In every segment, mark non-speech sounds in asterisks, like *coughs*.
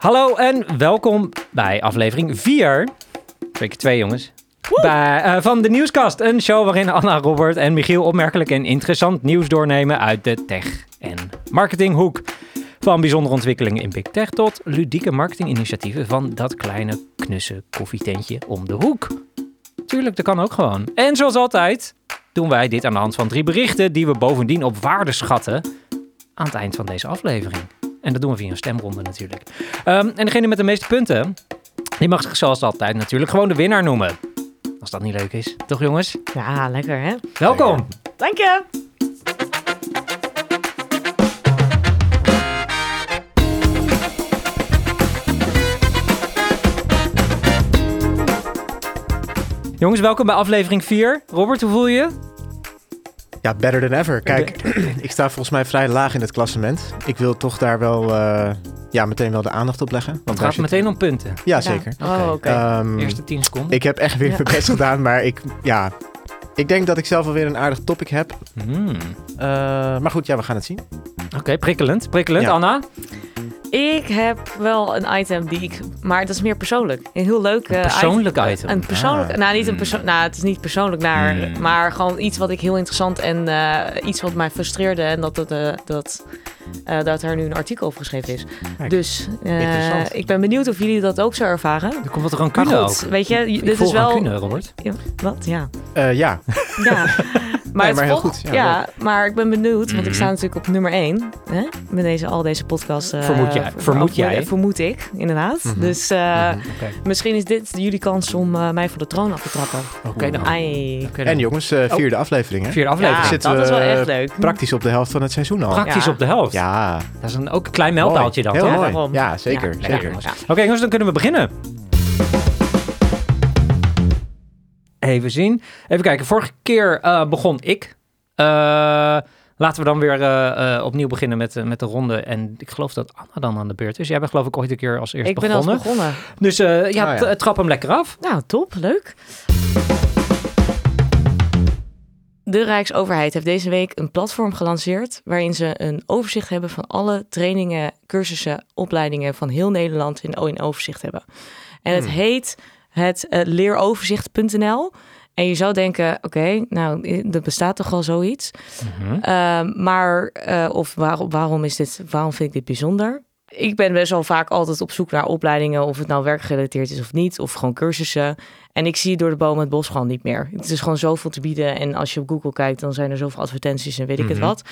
Hallo en welkom bij aflevering 4. Twee keer twee jongens. Bij, eh, van de Nieuwskast. Een show waarin Anna, Robert en Michiel opmerkelijk en interessant nieuws doornemen uit de tech- en marketinghoek. Van bijzondere ontwikkelingen in Big Tech tot ludieke marketinginitiatieven van dat kleine knusse koffietentje om de hoek. Tuurlijk, dat kan ook gewoon. En zoals altijd doen wij dit aan de hand van drie berichten die we bovendien op waarde schatten aan het eind van deze aflevering. En dat doen we via een stemronde natuurlijk. Ehm, en degene met de meeste punten, die mag zich zoals altijd natuurlijk gewoon de winnaar noemen. Als dat niet leuk is, toch jongens? Ja, lekker hè? Welkom! Dank je! Jongens, welkom bij aflevering 4. Robert, hoe voel je je? Ja, better than ever. Kijk, *clears throat* ik sta volgens mij vrij laag in het klassement. Ik wil toch daar wel, eh, ja, meteen wel de aandacht op leggen. Het Want gaat daar zit- meteen om punten. Ja, zeker. Oh, oké. Ehm, Eerste 10 seconden. ik heb echt weer Ja. mijn best gedaan, maar ik, ja, ik denk dat ik zelf alweer een aardig topic heb. Hmm. Eh, maar goed, ja, we gaan het zien. Oké, prikkelend. Prikkelend, Ja. Anna. Ik heb wel een item die ik... Maar dat is meer persoonlijk. Een heel leuk eh, Persoonlijk item. Een persoonlijk... Ah. Nou, niet een Hmm. persoon... Nou, het is niet persoonlijk naar... Hmm. Maar gewoon iets wat ik heel interessant en eh, iets wat mij frustreerde. En dat, het, eh, dat, eh, dat er nu een artikel over geschreven is. Kijk, dus eh, ik ben benieuwd of jullie dat ook zo ervaren. Er komt wat Maar rancune goed, ook. weet je, Ik dit voel is wel... rancune, Robert. Ja, wat? Ja. Eh, ja, *laughs* Ja, maar, heel goed. Ja, Ja, maar ik ben benieuwd, want ik sta Mhm. natuurlijk op nummer 1 hè, met deze, al deze podcasts. eh, Vermoed jij- ver- vermoed jij? Vermoed ik, inderdaad. Mhm. Dus eh, Mhm. Misschien is dit jullie kans om eh, mij van de troon af te trappen. Oké dan. Dan. en jongens, eh, vierde aflevering, hè? Vierde aflevering. Ja, Zitten dat is wel we echt leuk. Praktisch op de helft van het seizoen al. Praktisch Ja. op de helft. Ja, Dat is een, ook een klein mijlpaaltje dan, Heel toch? Ja, zeker. Ja, zeker. Ja. Oké, jongens, dan kunnen we beginnen. Even zien. Even kijken. Vorige keer eh, begon ik. Eh, laten we dan weer eh, eh, opnieuw beginnen met, met de ronde. En ik geloof dat Anna dan aan de beurt is. Jij bent geloof ik ooit een keer als eerste Ik ben al begonnen. begonnen. Dus eh, ja, Ah, ja. trap hem lekker af. Nou, top, leuk. De Rijksoverheid heeft deze week een platform gelanceerd waarin ze een overzicht hebben van alle trainingen, cursussen, opleidingen van heel Nederland in, in overzicht hebben. En het Hmm. heet het eh, leeroverzicht.nl. En je zou denken, oké, nou, er bestaat toch al zoiets. Mhm. Ehm, maar, eh, of waarom is dit, waarom vind ik dit bijzonder? Ik ben best wel vaak altijd op zoek naar opleidingen, of het nou werkgerelateerd is of niet, of gewoon cursussen. En ik zie door de bomen het bos gewoon niet meer. Het is gewoon zoveel te bieden. En als je op Google kijkt, dan zijn er zoveel advertenties en weet ik het Mhm. wat.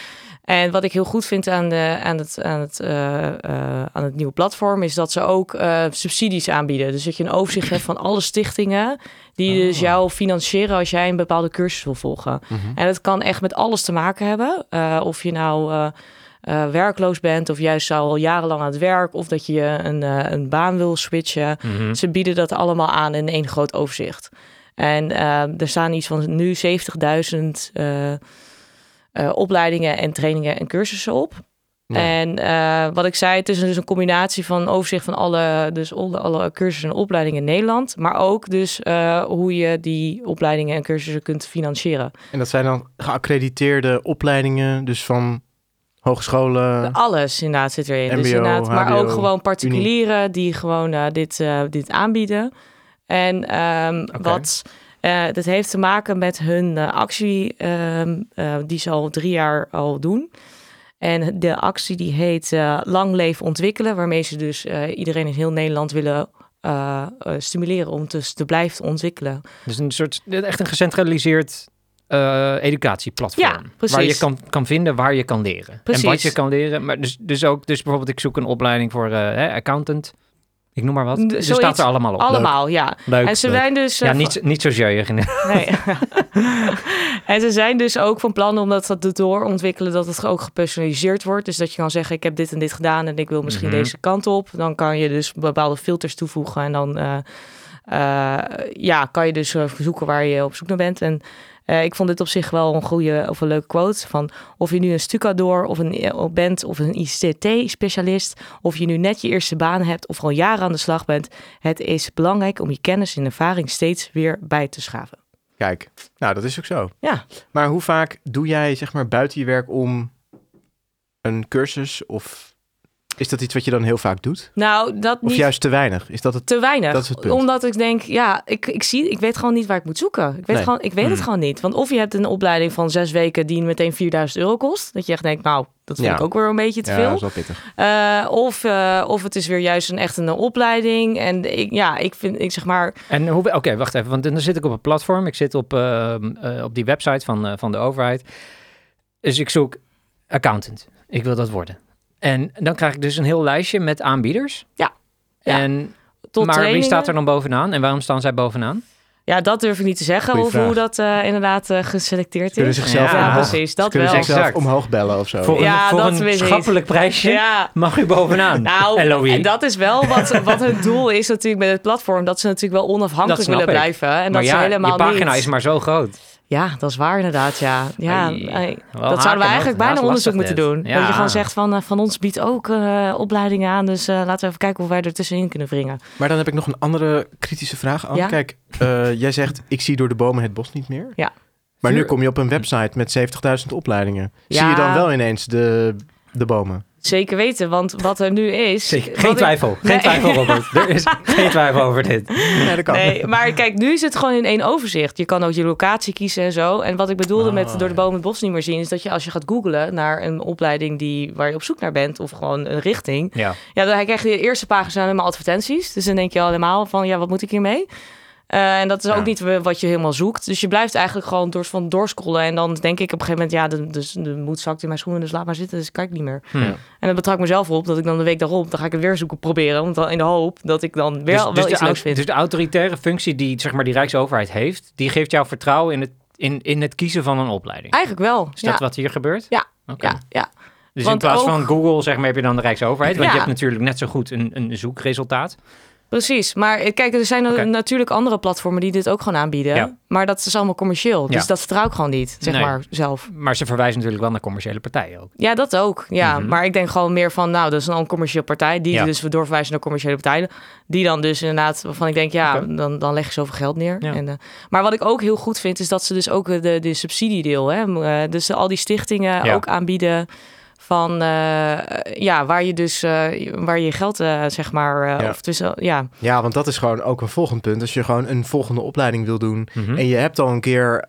En wat ik heel goed vind aan, de, aan, het, aan, het, eh, eh, aan het nieuwe platform, is dat ze ook eh, subsidies aanbieden. Dus dat je een overzicht hebt van alle stichtingen die dus Oh. jou financieren als jij een bepaalde cursus wil volgen. Mhm. En het kan echt met alles te maken hebben. Of je nou eh, werkloos bent, of juist al jarenlang aan het werk, of dat je een, eh, een baan wil switchen. Mhm. Ze bieden dat allemaal aan in één groot overzicht. En eh, er staan iets van nu 70.000 eh, eh, opleidingen en trainingen en cursussen op. Ja. En wat ik zei, het is dus een combinatie van overzicht van alle, dus alle, alle cursussen en opleidingen in Nederland. Maar ook dus hoe je die opleidingen en cursussen kunt financieren. En dat zijn dan geaccrediteerde opleidingen, dus van hogescholen. Alles inderdaad zit erin. dus MBO, inderdaad, maar HBO, ook gewoon particulieren die gewoon eh, dit, eh, dit aanbieden. En ehm, wat eh, dat heeft te maken met hun actie ehm, eh, die ze al drie jaar al doen. En de actie die heet eh, Lang Leven Ontwikkelen, waarmee ze dus eh, iedereen in heel Nederland willen stimuleren om dus te blijven ontwikkelen. Dus een soort, echt een gecentraliseerd eh, educatieplatform. Ja, precies. Waar je kan, kan vinden waar je kan leren. Precies. En wat je kan leren. Maar dus, dus ook, dus bijvoorbeeld ik zoek een opleiding voor eh, hè, accountant. Ik noem maar wat. D- Dus zoiets. staat er allemaal op. Allemaal, ja. Leuk. en ze leuk. zijn dus... eh, Ja, niet, niet zo jeugd. Nee. *laughs* *laughs* en ze zijn dus ook van plan om dat te doorontwikkelen, dat het ook gepersonaliseerd wordt. Dus dat je kan zeggen, ik heb dit en dit gedaan en ik wil misschien Mhm. deze kant op. Dan kan je dus bepaalde filters toevoegen en dan eh, eh, ja, kan je dus eh, zoeken waar je op zoek naar bent. En eh, ik vond dit op zich wel een goede of een leuke quote van of je nu een stucadoor of een eh, bent of een ICT-specialist, of je nu net je eerste baan hebt of al jaren aan de slag bent. Het is belangrijk om je kennis en ervaring steeds weer bij te schaven. Kijk, nou dat is ook zo. Ja. Maar hoe vaak doe jij zeg maar buiten je werk om een cursus of Is dat iets wat je dan heel vaak doet? Nou, dat Of niet juist te weinig? Is dat het? te weinig. dat is het punt. Omdat ik denk, ja, ik, ik, zie, ik weet gewoon niet waar ik moet zoeken. Ik weet, Nee. gewoon, ik weet het Hmm. gewoon niet. Want of je hebt een opleiding van zes weken die meteen 4000 euro kost. Dat je echt denkt, nou, dat vind Ja. ik ook weer een beetje te Ja, veel. dat is wel pittig. Eh, of, eh, of het is weer juist een echt een opleiding. En ik, ja, ik vind, ik zeg maar, En hoe... Oké, wacht even. Want dan zit ik op een platform. Ik zit op, ehm, eh, op die website van, eh, van de overheid. Dus ik zoek accountant. Ik wil dat worden. En dan krijg ik dus een heel lijstje met aanbieders. Ja. Ja. En, tot maar wie staat er dan bovenaan? En waarom staan zij bovenaan? Ja, dat durf ik niet te zeggen. Of hoe dat eh, inderdaad eh, geselecteerd Kunnen is. zichzelf Ja, omhoog, precies, dat ze kunnen wel. zichzelf Exact. omhoog bellen of zo. Voor Ja, een, voor dat een weet ik. schappelijk prijsje Ja, mag u bovenaan. *laughs* Nou, LOE. en dat is wel wat, wat het doel is natuurlijk met het platform. Dat ze natuurlijk wel onafhankelijk willen ik. blijven. En maar dat ja, ze helemaal je pagina niet... is maar zo groot. Ja, dat is waar inderdaad, ja. ja dat zouden we eigenlijk bijna onderzoek moeten dit. doen. Ja. Dat je gewoon zegt van, eh, van ons biedt ook eh, opleidingen aan. Dus eh, laten we even kijken hoe wij er tussenin kunnen wringen. Maar dan heb ik nog een andere kritische vraag. Anne. Ja? Kijk, eh, jij zegt ik zie door de bomen het bos niet meer. Ja. Maar nu kom je op een website met 70.000 opleidingen. Ja. Zie je dan wel ineens de, de bomen? Zeker weten, want wat er nu is... Zeker. Geen ik- twijfel. Geen Nee. twijfel, Robert. *laughs* Er is geen twijfel over dit. Nee, dat kan. Nee, maar kijk, nu is het gewoon in één overzicht. Je kan ook je locatie kiezen en zo. En wat ik bedoelde Oh, met door de ja. bomen het bos niet meer zien... is dat je als je gaat googlen naar een opleiding die, waar je op zoek naar bent... of gewoon een richting... Ja. Ja, dan krijg je de eerste pagina zijn helemaal advertenties. Dus dan denk je al helemaal van, ja, wat moet ik hiermee? Eh, en dat is Ja. ook niet wat je helemaal zoekt. Dus je blijft eigenlijk gewoon door van doorscrollen. En dan denk ik op een gegeven moment, ja, de, dus de moed zakt in mijn schoenen, dus laat maar zitten. Dus kijk niet meer. Ja. En dan betrap ik mezelf op dat ik dan de week daarop, dan ga ik het weer zoeken proberen. Want dan in de hoop dat ik dan weer Dus, wel dus, iets de, leuks vind. dus de autoritaire functie die zeg maar, die Rijksoverheid heeft, die geeft jou vertrouwen in het, in, in het kiezen van een opleiding. Eigenlijk wel. Is ja. dat wat hier gebeurt? Ja. Oké. Ja, ja. Dus in plaats ook- van Google zeg maar, heb je dan de Rijksoverheid. Want Ja. je hebt natuurlijk net zo goed een, een zoekresultaat. Precies, maar eh, kijk, er zijn natuurlijk andere platformen die dit ook gewoon aanbieden. Ja. Maar dat is allemaal commercieel. Dus Ja. dat vertrouw ik gewoon niet, zeg Nee. maar, zelf. Maar ze verwijzen natuurlijk wel naar commerciële partijen ook. Ja, dat ook. Ja, Mhm. maar ik denk gewoon meer van, nou, dat is een commerciële partij. Die Ja. dus we doorverwijzen naar commerciële partijen. Die dan dus inderdaad, waarvan ik denk, ja, dan, dan leg je zoveel geld neer. En, eh, maar wat ik ook heel goed vind, is dat ze dus ook eh, de, de subsidiedeel, hè, dus al die stichtingen ook aanbieden van, eh, ja, waar je dus, eh, waar je geld, eh, zeg maar, eh, Ja. of tussen, ja, Ja, want dat is gewoon ook een volgend punt. Als je gewoon een volgende opleiding wil doen... Mhm. en je hebt al een keer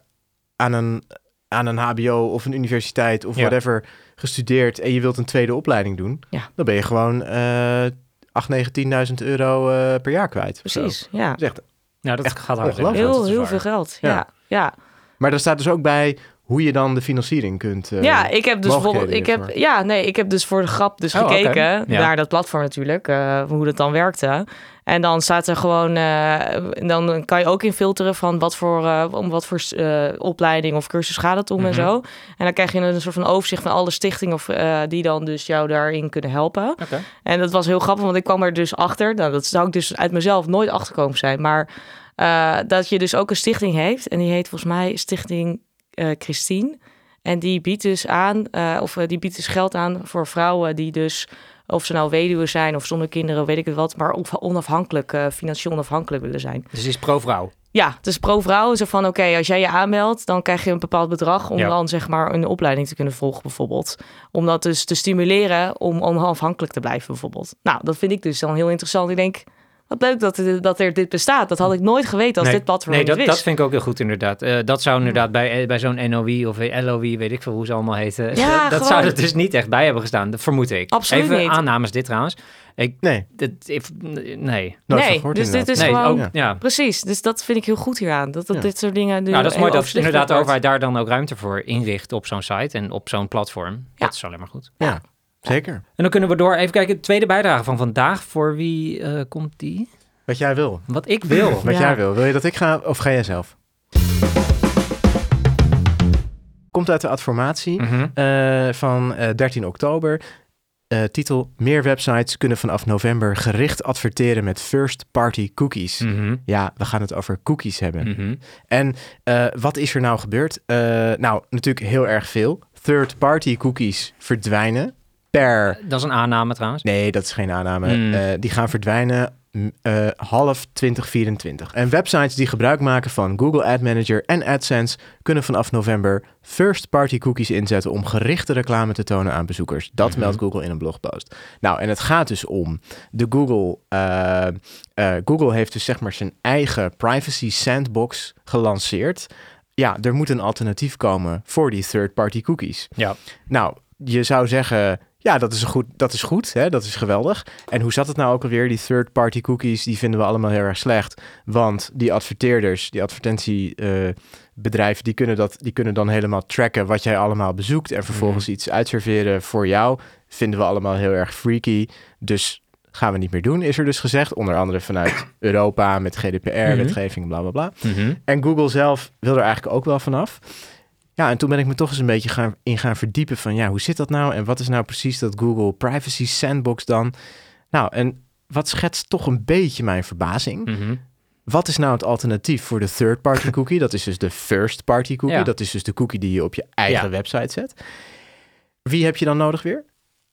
aan een, aan een hbo of een universiteit of Ja. whatever gestudeerd... en je wilt een tweede opleiding doen... Ja. dan ben je gewoon eh 8, 9, 10.000 euro eh, per jaar kwijt. zo. precies, ja. Dat is echt Nou, dat Echt gaat hard. Heel, heel veel geld, Ja. ja, ja. Maar er staat dus ook bij hoe je dan de financiering kunt. eh, ja, ik heb dus bijvoorbeeld, ik heb, ja, nee, ik heb dus voor de grap dus Oh, gekeken Ja. naar dat platform natuurlijk, eh, hoe dat dan werkte. En dan staat er gewoon, eh, dan kan je ook in filteren van wat voor, eh, om wat voor eh, opleiding of cursus gaat het om en Mhm. zo. En dan krijg je een soort van overzicht van alle stichtingen of, eh, die dan dus jou daarin kunnen helpen. Oké. En dat was heel grappig, want ik kwam er dus achter. Nou, dat zou ik dus uit mezelf nooit achterkomen zijn. Maar eh, dat je dus ook een stichting heeft. En die heet volgens mij Stichting Christine. En die biedt dus aan, eh, of eh, die biedt dus geld aan voor vrouwen die dus, of ze nou weduwe zijn of zonder kinderen, weet ik het wat, maar onafhankelijk, eh, financieel onafhankelijk willen zijn. Dus is pro-vrouw. Ja, het is pro-vrouw. Zo van, oké, als jij je aanmeldt, dan krijg je een bepaald bedrag om Ja. dan zeg maar een opleiding te kunnen volgen bijvoorbeeld. Om dat dus te stimuleren om onafhankelijk te blijven bijvoorbeeld. Nou, dat vind ik dus dan heel interessant. Ik denk, wat leuk dat, dat er dit bestaat. Dat had ik nooit geweten als nee, dit platform nee niet dat, wist. dat vind ik ook heel goed inderdaad. Eh, dat zou inderdaad bij, eh, bij zo'n NOI of LOI, weet ik veel hoe ze allemaal heten. Ja, *laughs* dat zou er dus niet echt bij hebben gestaan, dat vermoed ik. Absoluut Even niet. aannames dit trouwens. Ik, Nee, dit, ik- nee. nooit Nee, van gehoord dus dit inderdaad. is nee, gewoon- ook, ja. Precies, dus dat vind ik heel goed hieraan. Dat, dat Ja. dit soort dingen nu Nou, dat is mooi dat inderdaad de overheid daar dan ook ruimte voor inricht op zo'n site en op zo'n platform. Ja. Dat is alleen maar goed. Ja, zeker. En dan kunnen we door even kijken, de tweede bijdrage van vandaag. Voor wie eh, komt die? Wat jij wil. Wat ik wil. Wat Ja. jij wil. Wil je dat ik ga of ga jij zelf? Komt uit de adformatie Mhm. eh, van eh, 13 oktober. Titel: Meer websites kunnen vanaf november gericht adverteren met first-party cookies. Mhm. Ja, we gaan het over cookies hebben. Mhm. En wat is er nou gebeurd? Nou, natuurlijk heel erg veel. Third-party cookies verdwijnen per. Dat is een aanname trouwens. Nee, dat is geen aanname. Hmm. Eh, die gaan verdwijnen eh, half 2024. En websites die gebruik maken van Google Ad Manager en AdSense kunnen vanaf november first-party cookies inzetten om gerichte reclame te tonen aan bezoekers. Dat Mhm. meldt Google in een blogpost. Nou, en het gaat dus om de Google. eh, eh, Google heeft dus zeg maar zijn eigen privacy sandbox gelanceerd. Ja, er moet een alternatief komen voor die third-party cookies. Ja. Nou, je zou zeggen, ja, dat is, een goed, dat is goed, hè? dat is geweldig. En hoe zat het nou ook alweer? Die third-party cookies, die vinden we allemaal heel erg slecht. Want die adverteerders, die advertentiebedrijven, die, kunnen dat, die kunnen dan helemaal tracken wat jij allemaal bezoekt. En vervolgens iets uitserveren voor jou. Vinden we allemaal heel erg freaky. Dus gaan we niet meer doen, is er dus gezegd. Onder andere vanuit *coughs* Europa met GDPR-wetgeving, bla bla bla. Mhm. En Google zelf wil er eigenlijk ook wel vanaf. Ja, en toen ben ik me toch eens een beetje gaan, in gaan verdiepen van... ja, hoe zit dat nou en wat is nou precies dat Google Privacy Sandbox dan? Nou, en wat schetst toch een beetje mijn verbazing? Mhm. Wat is nou het alternatief voor de third-party *laughs* cookie? Dat is dus de first-party cookie. Ja. Dat is dus de cookie die je op je eigen Ja. website zet. Wie heb je dan nodig weer?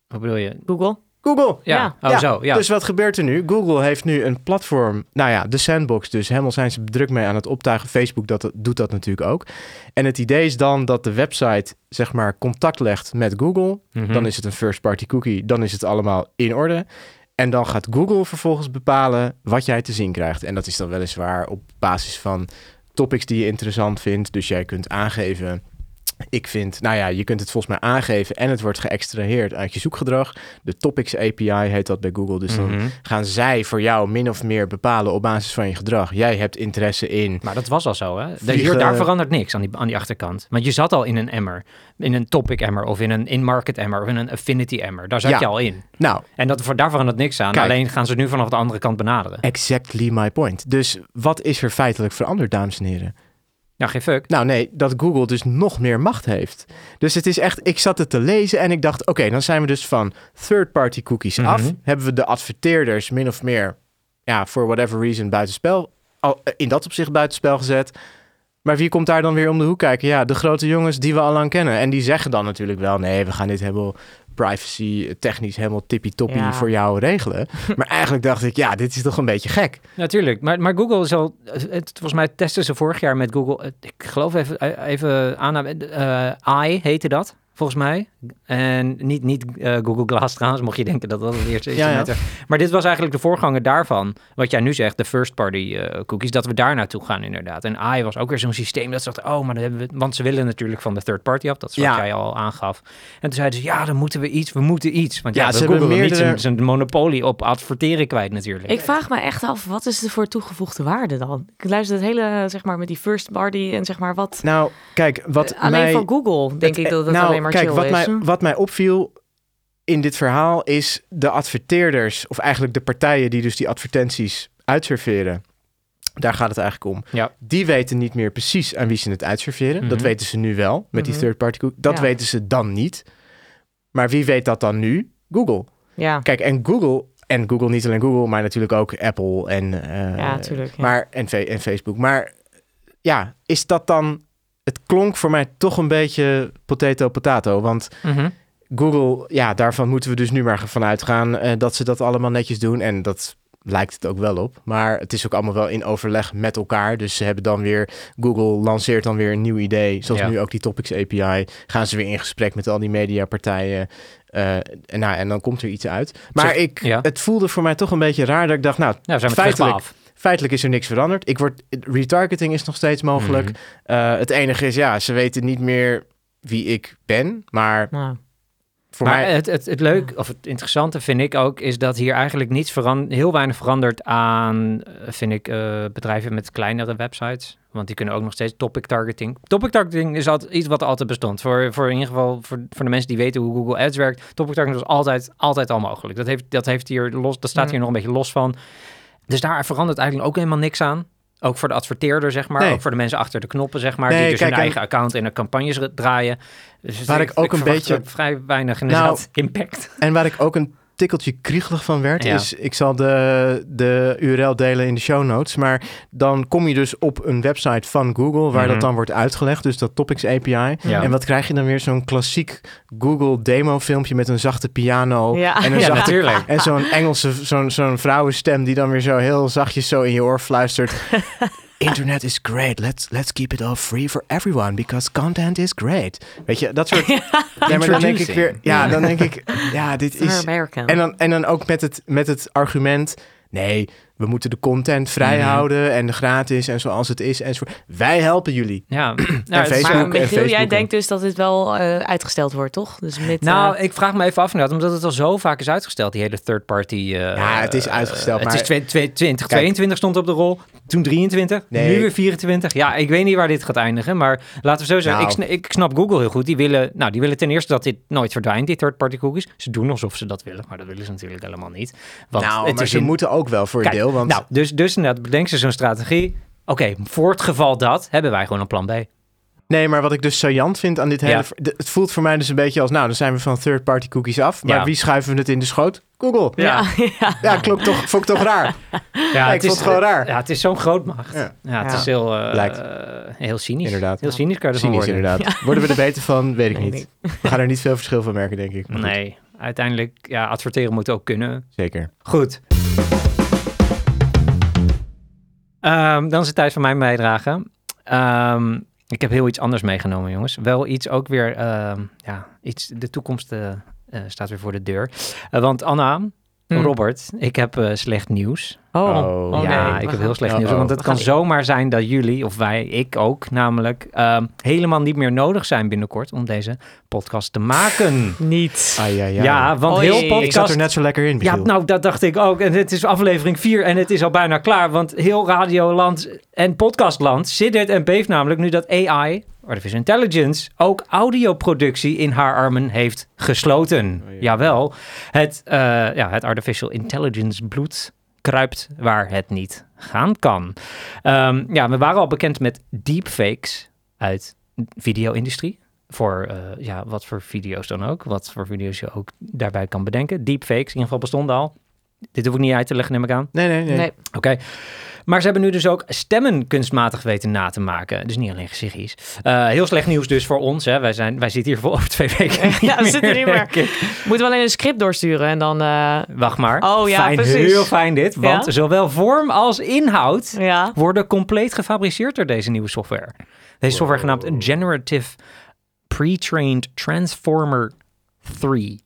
Wat bedoel je? Google. Google. Ja, Ja. oh zo, ja. Dus wat gebeurt er nu? Google heeft nu een platform, nou ja, de sandbox. Dus helemaal zijn ze druk mee aan het optuigen. Facebook dat, doet dat natuurlijk ook. En het idee is dan dat de website, zeg maar, contact legt met Google. Mhm. Dan is het een first-party cookie. Dan is het allemaal in orde. En dan gaat Google vervolgens bepalen wat jij te zien krijgt. En dat is dan weliswaar op basis van topics die je interessant vindt. Dus jij kunt aangeven. Ik vind, nou ja, je kunt het volgens mij aangeven en het wordt geëxtraheerd uit je zoekgedrag. De Topics API heet dat bij Google. Dus dan Mhm. gaan zij voor jou min of meer bepalen op basis van je gedrag. Jij hebt interesse in. Maar dat was al zo, hè? Vliegen- Hier, daar verandert niks aan die, aan die achterkant. Want je zat al in een emmer. In een topic emmer of in een in-market emmer of in een affinity emmer. Daar zat Ja. je al in. Nou, En dat, daar verandert niks aan. Kijk. Alleen gaan ze nu vanaf de andere kant benaderen. exactly my point. Dus wat is er feitelijk veranderd, dames en heren? Ja, geen fuck. Nou nee, dat Google dus nog meer macht heeft. Dus het is echt, ik zat het te lezen en ik dacht, oké, dan zijn we dus van third-party cookies af. Mhm. Hebben we de adverteerders min of meer, ja, for whatever reason, buitenspel, al, eh, in dat opzicht buitenspel gezet. Maar wie komt daar dan weer om de hoek kijken? Ja, de grote jongens die we al lang kennen. En die zeggen dan natuurlijk wel, nee, we gaan dit helemaal privacy, eh, technisch helemaal tippie-toppie Ja. voor jou regelen. *laughs* maar eigenlijk dacht ik, ja, dit is toch een beetje gek. Natuurlijk. Maar, maar Google is al... Het, volgens mij testen ze vorig jaar met Google... het- Ik geloof even, even aan... eh AI heette dat, volgens mij. En niet, niet eh, Google Glass trouwens, mocht je denken dat dat het eerste is. Ja, ja. Maar dit was eigenlijk de voorganger daarvan. Wat jij nu zegt, de first party eh, cookies. Dat we daar naartoe gaan inderdaad. En AI was ook weer zo'n systeem dat ze dachten... Oh, maar dan hebben we... Want ze willen natuurlijk van de third party af. Dat is wat Ja. jij al aangaf. En toen zeiden ze, ja, dan moeten we iets. We moeten iets. Want Ja, ja, ze ze hebben Google wil niet meerdere- zijn, zijn monopolie op adverteren kwijt natuurlijk. Ik vraag me echt af, wat is er voor toegevoegde waarde dan? Ik luister het hele, zeg maar, met die first party en zeg maar wat... Nou, kijk, wat Alleen mij... voor Google denk Het- ik dat het nou, alleen maar kijk, chill wat is. Mij, wat mij opviel in dit verhaal is de adverteerders, of eigenlijk de partijen die dus die advertenties uitserveren. Daar gaat het eigenlijk om. Ja. Die weten niet meer precies aan wie ze het uitserveren. Dat Mhm. weten ze nu wel met die Mhm. third party cookie. Dat Ja. weten ze dan niet. Maar wie weet dat dan nu? Google. Ja, Kijk, en Google, en Google niet alleen Google, maar natuurlijk ook Apple en, eh, ja maar, en Facebook. Maar ja, is dat dan... Het klonk voor mij toch een beetje potato potato. Want Mhm. Google, ja, daarvan moeten we dus nu maar van uitgaan eh, dat ze dat allemaal netjes doen. En dat lijkt het ook wel op. Maar het is ook allemaal wel in overleg met elkaar. Dus ze hebben dan weer, Google lanceert dan weer een nieuw idee. Zoals Ja. nu ook die Topics API. Gaan ze weer in gesprek met al die mediapartijen. Eh en, nou, en dan komt er iets uit. Maar Zeg- ik, ja. het voelde voor mij toch een beetje raar dat ik dacht, nou, Ja, zijn we feitelijk, af. Feitelijk is er niks veranderd. Ik word, retargeting is nog steeds mogelijk. Mhm. Eh, het enige is, ja, ze weten niet meer wie ik ben. Maar Nou, voor maar mij... het, het, het leuk, of het interessante vind ik ook, is dat hier eigenlijk niets verandert, heel weinig verandert aan, eh, vind ik, eh, bedrijven met kleinere websites. Want die kunnen ook nog steeds topic targeting. Topic targeting is altijd iets wat altijd bestond. Voor, voor in ieder geval voor, voor de mensen die weten hoe Google Ads werkt. Topic targeting was altijd, altijd al mogelijk. Dat heeft, dat heeft hier los, dat staat Mm. hier nog een beetje los van. Dus daar verandert eigenlijk ook helemaal niks aan. Ook voor de adverteerder, zeg maar. Nee. Ook voor de mensen achter de knoppen, zeg maar. Nee, die dus kijk, hun en- eigen account en de campagnes draaien. Dus Waar ik ook een beetje- vrij weinig Nou, inderdaad impact. En waar ik ook een tikkeltje kriegelig van werd, Ja. is... Ik zal de, de URL delen in de show notes. Maar dan kom je dus op een website van Google... waar Mhm. dat dan wordt uitgelegd. Dus dat Topics API. Ja. En wat krijg je dan weer? Zo'n klassiek Google demo filmpje met een zachte piano. Ja. En een Ja, zachte natuurlijk. En zo'n Engelse, zo'n zo'n vrouwenstem die dan weer zo heel zachtjes zo in je oor fluistert. *laughs* Internet is great. Let's, let's keep it all free for everyone because content is great. Weet je, dat soort... *laughs* Nee, maar dan denk ik weer... Ja, dan denk ik... Ja, dit *laughs* is... American. En dan, en dan ook met het, met het argument... Nee, we moeten de content vrij Mhm. houden en gratis en zoals het is enzovoort. Wij helpen jullie. Ja, *clears throat* nou, het- Facebook maar en jij denkt dus dat dit wel eh, uitgesteld wordt, toch? Dus met, Nou, eh, ik vraag me even af inderdaad, omdat het al zo vaak is uitgesteld, die hele third party. eh, Ja, het is uitgesteld, maar- Het is 2022 22 stond op de rol, toen 23, Nee. nu weer 24. Ja, ik weet niet waar dit gaat eindigen, maar laten we zo zeggen, Nou. ik, ik snap Google heel goed. Die willen, nou, die willen ten eerste dat dit nooit verdwijnt, die third party cookies. Ze doen alsof ze dat willen, maar dat willen ze natuurlijk helemaal niet. Want nou, het maar is ze in- moeten ook wel voor een Kijk, Want Nou, dus, dus inderdaad, bedenk ze zo'n strategie. Oké, voor het geval dat, hebben wij gewoon een plan B. Nee, maar wat ik dus saillant vind aan dit hele... Ja. Het voelt voor mij dus een beetje als... Nou, dan zijn we van third-party cookies af. Maar Ja. wie schuiven we het in de schoot? Google. ja, ja. *laughs* Ja, klopt toch, vond ik toch raar. Ja, ik vond het gewoon raar. Ja, het is zo'n grootmacht. Ja, Ja. het Ja. is heel, eh, Blijkt. eh, heel cynisch. Inderdaad. Heel cynisch kan je ervan Cynisch worden. inderdaad. *laughs* Worden we er beter van? Weet ik Nee, niet. We gaan er niet veel verschil van merken, denk ik. Nee, uiteindelijk, ja, adverteren moet ook kunnen. Zeker. Goed. Ehm, dan is het tijd voor mijn bijdrage. Ehm, ik heb heel iets anders meegenomen, jongens. Wel iets ook weer, ehm, ja, iets, de toekomst eh, eh, staat weer voor de deur. Eh, want Anna, Hm. Robert, ik heb eh, slecht nieuws. Oh, Oh, oh, ja, nee. ik We heb gaan- heel slecht nieuws. Want het kan zomaar zijn dat jullie, of wij, ik ook namelijk, ehm, helemaal niet meer nodig zijn binnenkort om deze podcast te maken. Niet. Ah, ja, ja. Ja, want Oei. heel Ik Ik zat podcast... er net zo lekker in, Ja, nou, dat dacht ik ook. En het is aflevering 4 en het is al bijna klaar. Want heel Radioland en Podcastland siddert en beeft namelijk nu dat AI, Artificial Intelligence, ook audioproductie in haar armen heeft gesloten. Oh, ja. Jawel, het, eh, ja, het Artificial Intelligence bloed kruipt waar het niet gaan kan. Ehm, ja, we waren al bekend met deepfakes uit de video-industrie. Voor eh, ja, wat voor video's dan ook. Wat voor video's je ook daarbij kan bedenken. Deepfakes in ieder geval bestonden al. Dit hoef ik niet uit te leggen, neem ik aan. Nee, nee, nee. Nee. Oké. Maar ze hebben nu dus ook stemmen kunstmatig weten na te maken. Dus niet alleen gezichtjes. Eh, heel slecht nieuws dus voor ons. Hè. Wij, zijn, wij zitten hier voor over twee weken *laughs* niet Ja, we zitten niet meer. Moeten we alleen een script doorsturen en dan... eh, Wacht maar. Oh ja, fijn, precies. Heel fijn dit. Want Ja? zowel vorm als inhoud ja. worden compleet gefabriceerd door deze nieuwe software. Deze software genaamd Generative Pre-Trained Transformer 3.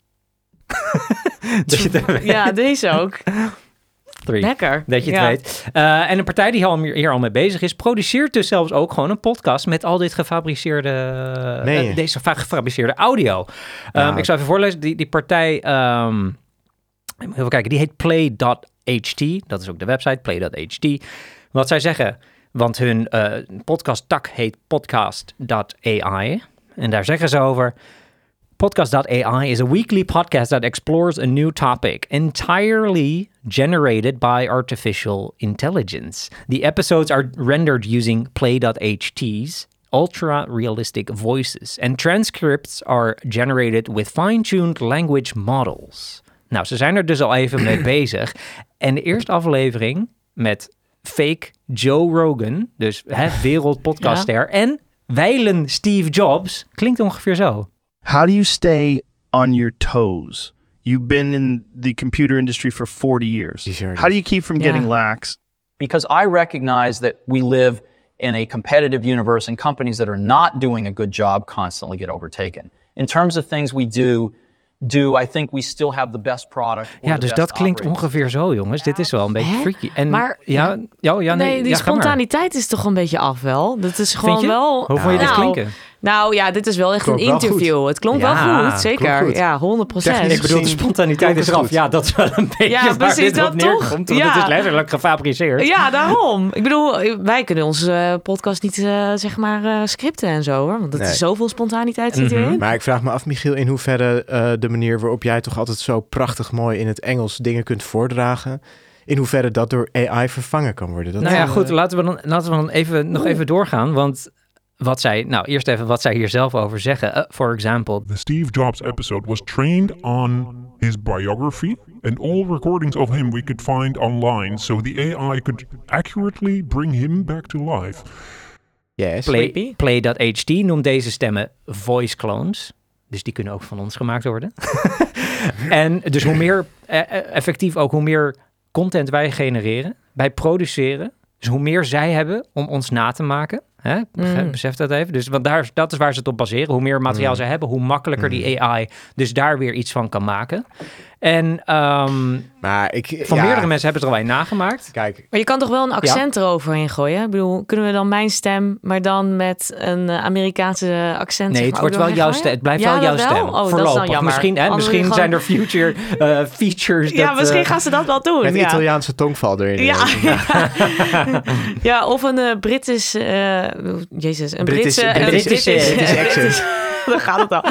Dat je het weet. ja, deze ook. 3. Lekker. Dat je het Ja. weet. Eh, en een partij die al, hier al mee bezig is, produceert dus zelfs ook gewoon een podcast met al dit gefabriceerde, je? eh, deze fa- gefabriceerde audio. Ehm, ik zal even voorlezen. Die, die partij, ehm, even kijken, die heet play.ht. Dat is ook de website, play.ht. Wat zij zeggen, want hun eh podcast tak heet podcast.ai. En daar zeggen ze over... Podcast.ai is a weekly podcast that explores a new topic entirely generated by artificial intelligence. The episodes are rendered using Play.ht's ultra realistic voices, and transcripts are generated with fine tuned language models. Nou, ze zijn er dus al even mee *clears throat* bezig. En de eerste aflevering met fake Joe Rogan, dus hè, wereldpodcaster, en wijlen Steve Jobs, klinkt ongeveer zo. How do you stay on your toes? You've been in the computer industry for 40 years. These are- How do you keep from getting lax? because I recognize that we live in a competitive universe and companies that are not doing a good job constantly get overtaken. In terms of things we do, do I think we still have the best product? or Ja, dus dat klinkt operating ongeveer zo, jongens. Dit is wel een beetje Hè? freaky. En Maar- ja, ja, ja, nee, nee, die ja, spontaniteit is toch een beetje af wel. Dat is gewoon je? wel... Hoe vond je dit nou, klinken? Nou ja, dit is wel echt Klonk een wel interview. Het klonk Ja, wel goed, zeker. goed. Ja, 100 procent. Ik bedoel, de spontaniteit is eraf. Ja, dat is wel een beetje Ja, waar precies, dit dat op neerkomt. toch? Want Ja. het is letterlijk gefabriceerd. Ja, daarom. Ik bedoel, wij kunnen onze eh, podcast niet, eh, zeg maar, eh, scripten en zo, hoor. Want er Nee. is zoveel spontaniteit zit Mhm. erin. Maar ik vraag me af, Michiel, in hoeverre eh, de manier waarop jij toch altijd zo prachtig mooi in het Engels dingen kunt voordragen, in hoeverre dat door AI vervangen kan worden. Dat, Nou ja, goed, laten we dan, laten we dan even, nog even doorgaan. Want wat zij, nou eerst even wat zij hier zelf over zeggen. Uh, for example, The Steve Jobs episode was trained on his biography, and all recordings of him we could find online, so the AI could accurately bring him back to life. Yes. Play. Play.ht noemt deze stemmen voice clones. Dus die kunnen ook van ons gemaakt worden. *laughs* en dus hoe meer eh, eh, effectief ook, hoe meer content wij genereren, wij produceren. Dus hoe meer zij hebben om ons na te maken. Hè? Begrijp- Mm. Besef dat even. Dus want daar, dat is waar ze het op baseren. Hoe meer materiaal Mm. zij hebben, hoe makkelijker die AI dus daar weer iets van kan maken. En ehm, Maar ik... van ja, meerdere mensen hebben ze er al een nagemaakt. Kijk, Maar je kan toch wel een accent eroverheen gooien? Ik bedoel, kunnen we dan mijn stem, maar dan met een eh, Amerikaanse accent? Nee, het wordt wel jouw stem. Het blijft Ja, wel jouw stem. Oh, dat is Voorlopig. dan jammer. Misschien, hè, misschien gewoon- zijn er future eh, features. Ja, dat, misschien eh, gaan ze dat wel doen. met ja. Italiaanse tongval erin. Ja, ja, *laughs* of een Britisch, eh, jezus, een Britse- Britse, een Britse- British *laughs* accent. *laughs* Dan gaat het al.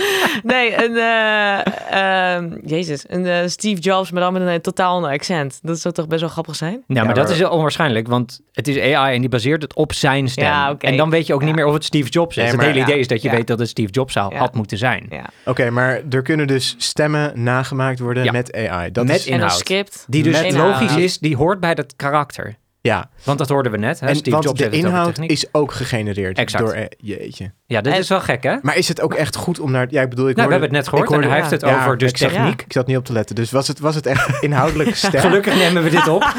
Nee, een, eh, ehm, jezus, een eh, Steve Jobs, maar dan met een eh, totaal ander accent. Dat zou toch best wel grappig zijn? Nou, maar Ja, dat maar- is heel onwaarschijnlijk, want het is AI en die baseert het op zijn stem. Ja, oké. En dan weet je ook niet Ja. meer of het Steve Jobs is. Nee, het hele idee Ja. is dat je Ja. weet dat het Steve Jobs zou, Ja. had moeten zijn. Ja. Oké, maar er kunnen dus stemmen nagemaakt worden Ja. met AI. Dat Met is, En een Inhoud. script. Die dus Met logisch inhoud. is, die hoort bij dat karakter. Ja. Want dat hoorden we net. Hè? En, Steve want Jobs de inhoud techniek. is ook gegenereerd Exact. door... eh, jeetje. Ja, dit En- is wel gek, hè? Maar is het ook echt goed om naar... Ja, ik bedoel, ik Nou, we hoorde- hebben het net gehoord ik hoorde- en hij heeft het Ja, over dus ik zat- techniek. Ik zat niet op te letten. Dus was het, was het echt inhoudelijk *laughs* sterk? Gelukkig nemen we dit op. *laughs*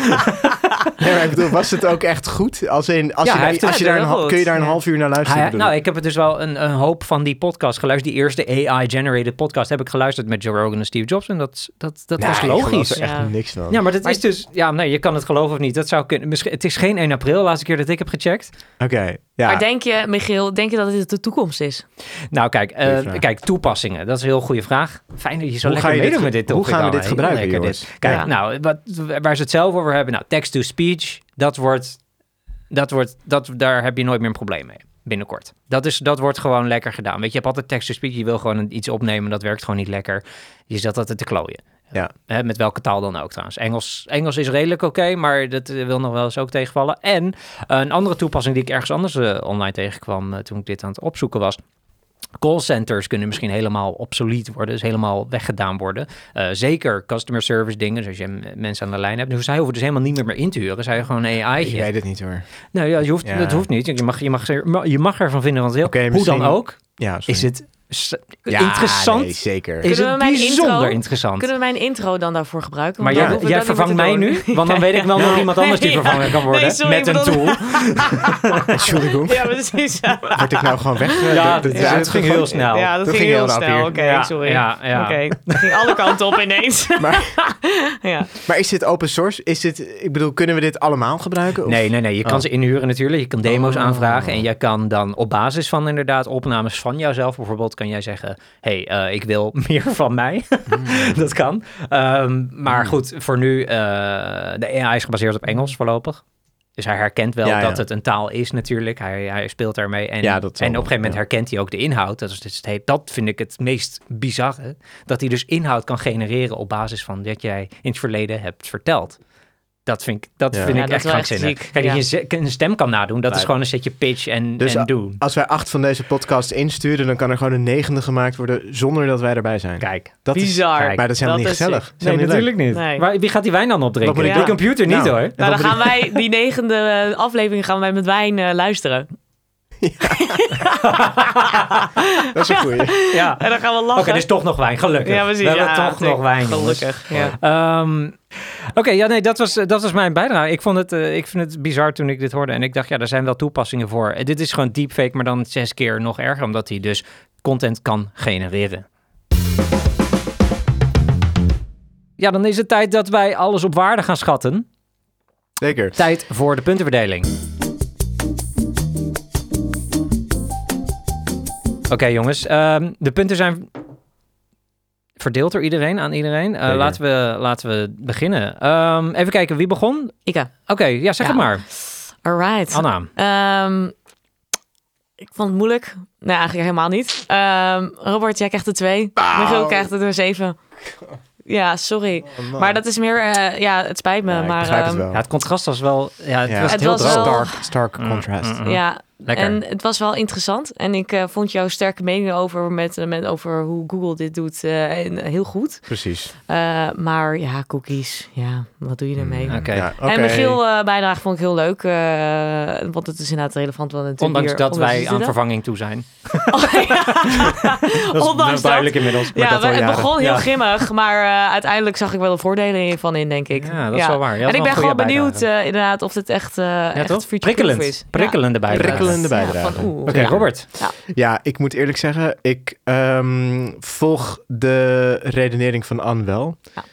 Nee, maar ik bedoel, was het ook echt goed? Als in, als Ja, je, heeft als je daar een, goed. kun je daar een half uur naar luisteren? Hij- nou, ik? heb het dus wel een, een hoop van die podcast geluisterd. Die eerste AI-generated podcast heb ik geluisterd met Joe Rogan en Steve Jobs. En dat, dat, dat Nee, was logisch. er echt Ja. niks van. Ja, maar dat Maar- is dus... Ja, nee, je kan het geloven of niet. Dat zou kunnen. Misschien, het is geen 1 april, de laatste keer dat ik heb gecheckt. Oké, ja. Maar denk je, Michiel, denk je dat dit de toekomst is? Nou, kijk, eh, kijk, toepassingen. Dat is een heel goede vraag. Fijn dat je zo Hoe lekker ga je meedoet dit- met dit hoe gaan we dit gebruiken, lekker jongens? dit. Kijk, Ja. nou, wat, waar ze het zelf over hebben. Nou, text-to-speech, dat wordt... Dat wordt dat, daar heb je nooit meer een probleem mee. Binnenkort. Dat, is, dat wordt gewoon lekker gedaan. Weet je, je hebt altijd text-to-speech. Je wil gewoon iets opnemen. Dat werkt gewoon niet lekker. Je zat altijd te klooien. Ja. Hè, met welke taal dan ook trouwens. Engels, Engels is redelijk oké, maar dat wil nog wel eens ook tegenvallen. En eh, een andere toepassing die ik ergens anders eh, online tegenkwam eh, toen ik dit aan het opzoeken was. Callcenters kunnen misschien helemaal obsolet worden, dus helemaal weggedaan worden. Eh, zeker customer service dingen, zoals je mensen aan de lijn hebt. Dus zij hoeven dus helemaal niet meer, meer in te huren. Zij gewoon een AI. Ik weet het niet hoor. Nou ja, je hoeft, Ja. dat hoeft niet. Je mag, je, mag, je mag ervan vinden wil. Oké, Hoe dan ook, Ja, sorry. is het Ja, interessant. nee, zeker. Is Kunnen we het mijn bijzonder intro- interessant. Kunnen we mijn intro dan daarvoor gebruiken? Maar Want jij, dat vervangt mij doen. nu? Want dan weet ik wel *laughs* nog iemand anders die vervangen kan worden. Nee, sorry, met een tool. *laughs* Entschuldigung. Ja, precies. Word ik nou gewoon weg? eh, Ja, de- het ging gewoon- heel snel. Ja, dat Dat ging heel snel. Oké, Ja, sorry. ja, ja. Oké, dat ging alle kanten op ineens. *laughs* Maar, ja. maar is dit open source? Is dit, ik bedoel, kunnen we dit allemaal gebruiken? Of- Nee, nee, nee. Je kan Oh. ze inhuren natuurlijk. Je kan demo's Oh. aanvragen. En jij kan dan op basis van inderdaad opnames van jouzelf bijvoorbeeld... kan jij zeggen, hey, eh, ik wil *laughs* meer van mij. *laughs* dat kan. Ehm, maar goed, voor nu... eh, de AI is gebaseerd op Engels voorlopig. Dus hij herkent wel Ja, ja. dat het een taal is natuurlijk. Hij, hij speelt daarmee. En, Ja, en op een gegeven moment herkent hij ook de inhoud. Dat, is dus het dat vind ik het meest bizarre. Dat hij dus inhoud kan genereren op basis van wat jij in het verleden hebt verteld. Dat vind ik, dat Ja. vind Ja, ik dat echt krankzinnig. ziek, Kijk, ja. dat je een stem kan nadoen, dat is gewoon een setje pitch en, Dus en doen. Als wij acht van deze podcasts insturen, dan kan er gewoon een negende gemaakt worden zonder dat wij erbij zijn. Kijk. dat is, Bizar. Kijk, maar dat is helemaal Dat niet is gezellig. sick. Dat is helemaal niet leuk. niet. Nee. Maar wie gaat die wijn dan opdrinken? Wat moet ik de computer niet Nou. hoor. Nou, dan gaan wij die negende eh, aflevering gaan wij met wijn eh, luisteren. Dat is een goeie. Ja. En dan gaan we Oké, lachen. dus toch nog wijn, gelukkig. ja, precies. We hebben ja, toch nog wijn. Gelukkig, ja. Ehm, Oké, ja, nee, dat was, dat was mijn bijdrage. Ik, vond het, eh, ik vind het bizar toen ik dit hoorde. En ik dacht, ja, daar zijn wel toepassingen voor. Eh, dit is gewoon deepfake, maar dan zes keer nog erger, omdat hij dus content kan genereren. Ja, dan is het tijd dat wij alles op waarde gaan schatten. Zeker. Tijd voor de puntenverdeling. Oké, jongens. ehm, de punten zijn verdeeld door iedereen, aan iedereen. Eh, laten, we, laten we beginnen. Ehm, even kijken, wie begon? Ika. Oké, ja, zeg Ja. het maar. Alright. Anna. Ehm, ik vond het moeilijk. Nee, eigenlijk helemaal niet. Ehm, Robert, jij krijgt er twee. Michiel krijgt er zeven. Ja, sorry. Oh. Maar dat is meer... eh, ja, het spijt me. Ja, ik maar het wel. Ja, het contrast was wel... Ja, het Ja. was Het heel was wel- Stark, stark Mm, contrast. mm, mm. Ja, Lekker. En het was wel interessant. En ik eh, vond jouw sterke mening over, met, eh, met, over hoe Google dit doet eh, en heel goed. Precies. Eh, maar ja, cookies. Ja, wat doe je ermee? Hmm, Oké. Ja, oké. En Michiel eh bijdrage vond ik heel leuk. eh, want het is inderdaad relevant. Want natuurlijk Ondanks hier dat wij aan zitten. vervanging toe zijn. *laughs* Oh, ja. *laughs* Dat is Ondanks dat. duidelijk inmiddels. Maar Ja, dat het begon heel Ja. grimmig, maar eh, uiteindelijk zag ik wel de voordelen van in, denk ik. Ja, dat is wel waar. En ik ben gewoon benieuwd eh, inderdaad of dit echt, eh Ja, echt Prikkelend. is. Prikkelende Ja. bijdrage. Ja, bijdrage. oeh, Oké, ja. Robert. Ja, ik moet eerlijk zeggen, ik ehm, volg de redenering van Anne wel. Ja.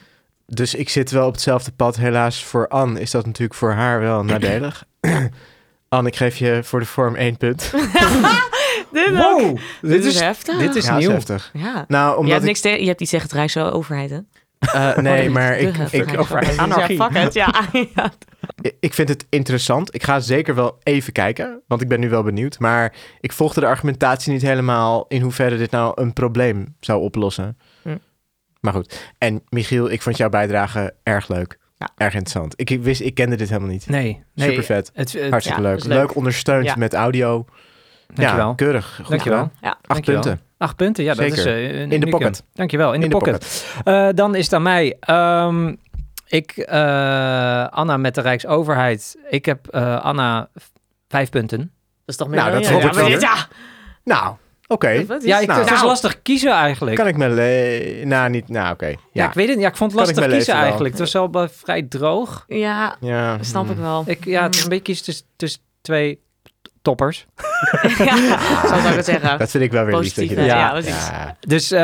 Dus ik zit wel op hetzelfde pad. Helaas voor Anne is dat natuurlijk voor haar wel nadelig. *clears throat* Anne, ik geef je voor de vorm één punt. *laughs* Dit. Wow, dit is heftig. Dit is ja, nieuw. heftig. Ja. Nou, Je omdat hebt, ik... niks te, je hebt iets tegen het Rijksoverheid, hè? eh, *laughs* nee, maar ik, ik, Anarchie. Ja, fuck it, ja. *laughs* ik vind het interessant. Ik ga zeker wel even kijken, want ik ben nu wel benieuwd. Maar ik volgde de argumentatie niet helemaal in hoeverre dit nou een probleem zou oplossen. Hm. Maar goed. En Michiel, ik vond jouw bijdrage erg leuk. Ja. Erg interessant. Ik, ik wist, ik kende dit helemaal niet. Nee, nee. Super vet. Het, het, Hartstikke ja, leuk. leuk. leuk. ondersteund Ja. met audio. dankjewel. Ja, keurig. Goed Dankjewel. gedaan. Ja, Acht Dankjewel. punten. Acht punten, ja, dat is eh, In de pocket. Dankjewel, in, de, pocket. Eh, dan is het aan mij. Ehm, ik, eh, Anna met de Rijksoverheid. Ik heb eh, Anna vijf punten. Dat is toch Nou, dat ja, vond ja, Ja, Nou, oké. Ja, ik, Nou. het was Nou. lastig kiezen eigenlijk. Kan ik me... Le- nou, niet... Nou, oké. ja. Ja. ik weet het niet. Ja, ik vond het lastig kiezen eigenlijk. Het was wel vrij droog. Ja, Ja. snap ik hmm. wel. Ik, ja, het is een beetje kiezen tussen, tussen twee toppers. *laughs* ja, zo zou ik het zeggen. Dat vind ik wel weer lief dat je Positief, dat hè? ja. Dus eh,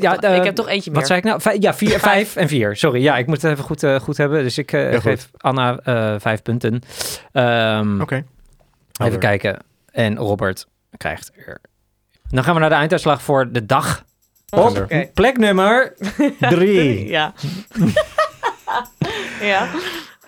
ja, ik eh, heb toch eentje meer. Wat zei ik nou? Vij- ja, vier, vijf en vier. Sorry, ja, ik moet het even goed, eh, goed hebben. Dus ik eh, goed. geef Anna eh, vijf punten. Ehm, Oké. even kijken. En Robert krijgt er... Dan gaan we naar de einduitslag voor de dag. Op Oké. plek nummer *laughs* drie Ja. *laughs* ja.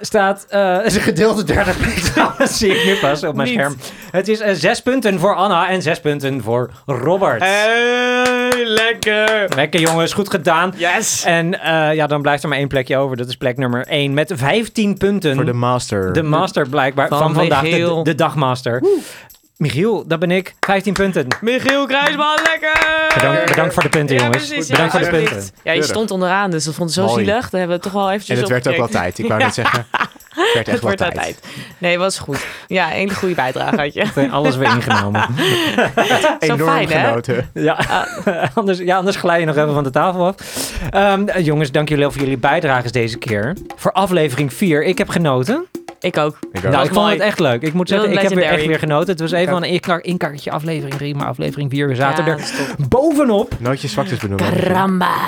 staat... eh, is een gedeelde derde plek. Dat zie ik nu pas op mijn Niet. scherm. Het is eh, zes punten voor Anna en zes punten voor Robert. Hey, lekker. Lekker jongens, goed gedaan. Yes. En eh, ja, dan blijft er maar één plekje over. Dat is plek nummer één met 15 punten. Voor de master. De master blijkbaar van, Van vandaag, de dagmaster. Michiel, dat ben ik. 15 punten. Michiel Kruisman, lekker. Bedankt, bedankt voor de punten, Ja, jongens. precies, bedankt ja, voor de punten. Ja, je stond onderaan, dus dat vond ik zo Mooi. zielig. Daar hebben we het toch wel eventjes en het werd ook wel tijd. Ik wou net zeggen, het werd *laughs* echt Het wel wordt wel tijd. tijd. Nee, was goed. Ja, een hele goede bijdrage had je. Alles weer ingenomen. *laughs* Enorm fijn, hè? genoten. ja. *laughs* anders, ja, anders glij je nog even van de tafel af. Ehm, eh, jongens, dank jullie wel voor jullie bijdrages deze keer. Voor aflevering 4. Ik heb genoten. Ik ook. Ik ook. Nou, ik vond mooi. het echt leuk. Ik moet zeggen, ik heb weer echt weer genoten. Het was even een inkar- inkartje aflevering 3, maar aflevering 4. We zaten Ja, er bovenop. Nooit je zwaktes benoemen. Karamba. *laughs*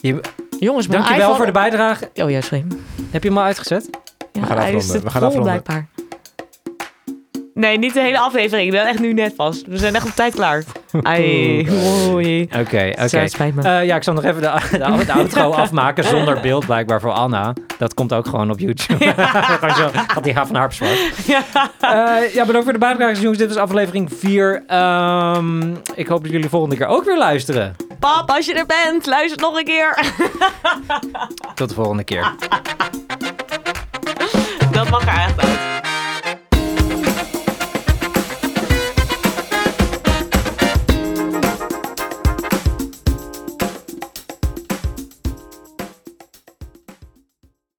Je, Jongens, dankjewel iPhone... voor de bijdrage. Oh ja, sorry. Heb je hem al uitgezet? Ja, gaan hij is afronden. We gaan afronden. blijkbaar. Nee, niet de hele aflevering. Ik ben echt nu net vast. We zijn echt op tijd klaar. *laughs* Ai. Oké, oké. Het spijt me. Eh, ja, ik zal nog even de, de, de outro *laughs* afmaken zonder beeld blijkbaar voor Anna. Dat komt ook gewoon op YouTube. *laughs* gewoon zo, gaat die haar van harp zwart. Ja. Eh, ja, bedankt voor de bijdrage, jongens. Dit was aflevering 4. Ehm, ik hoop dat jullie volgende keer ook weer luisteren. Pap, als je er bent, luister nog een keer. Tot de volgende keer. Dat mag er echt uit.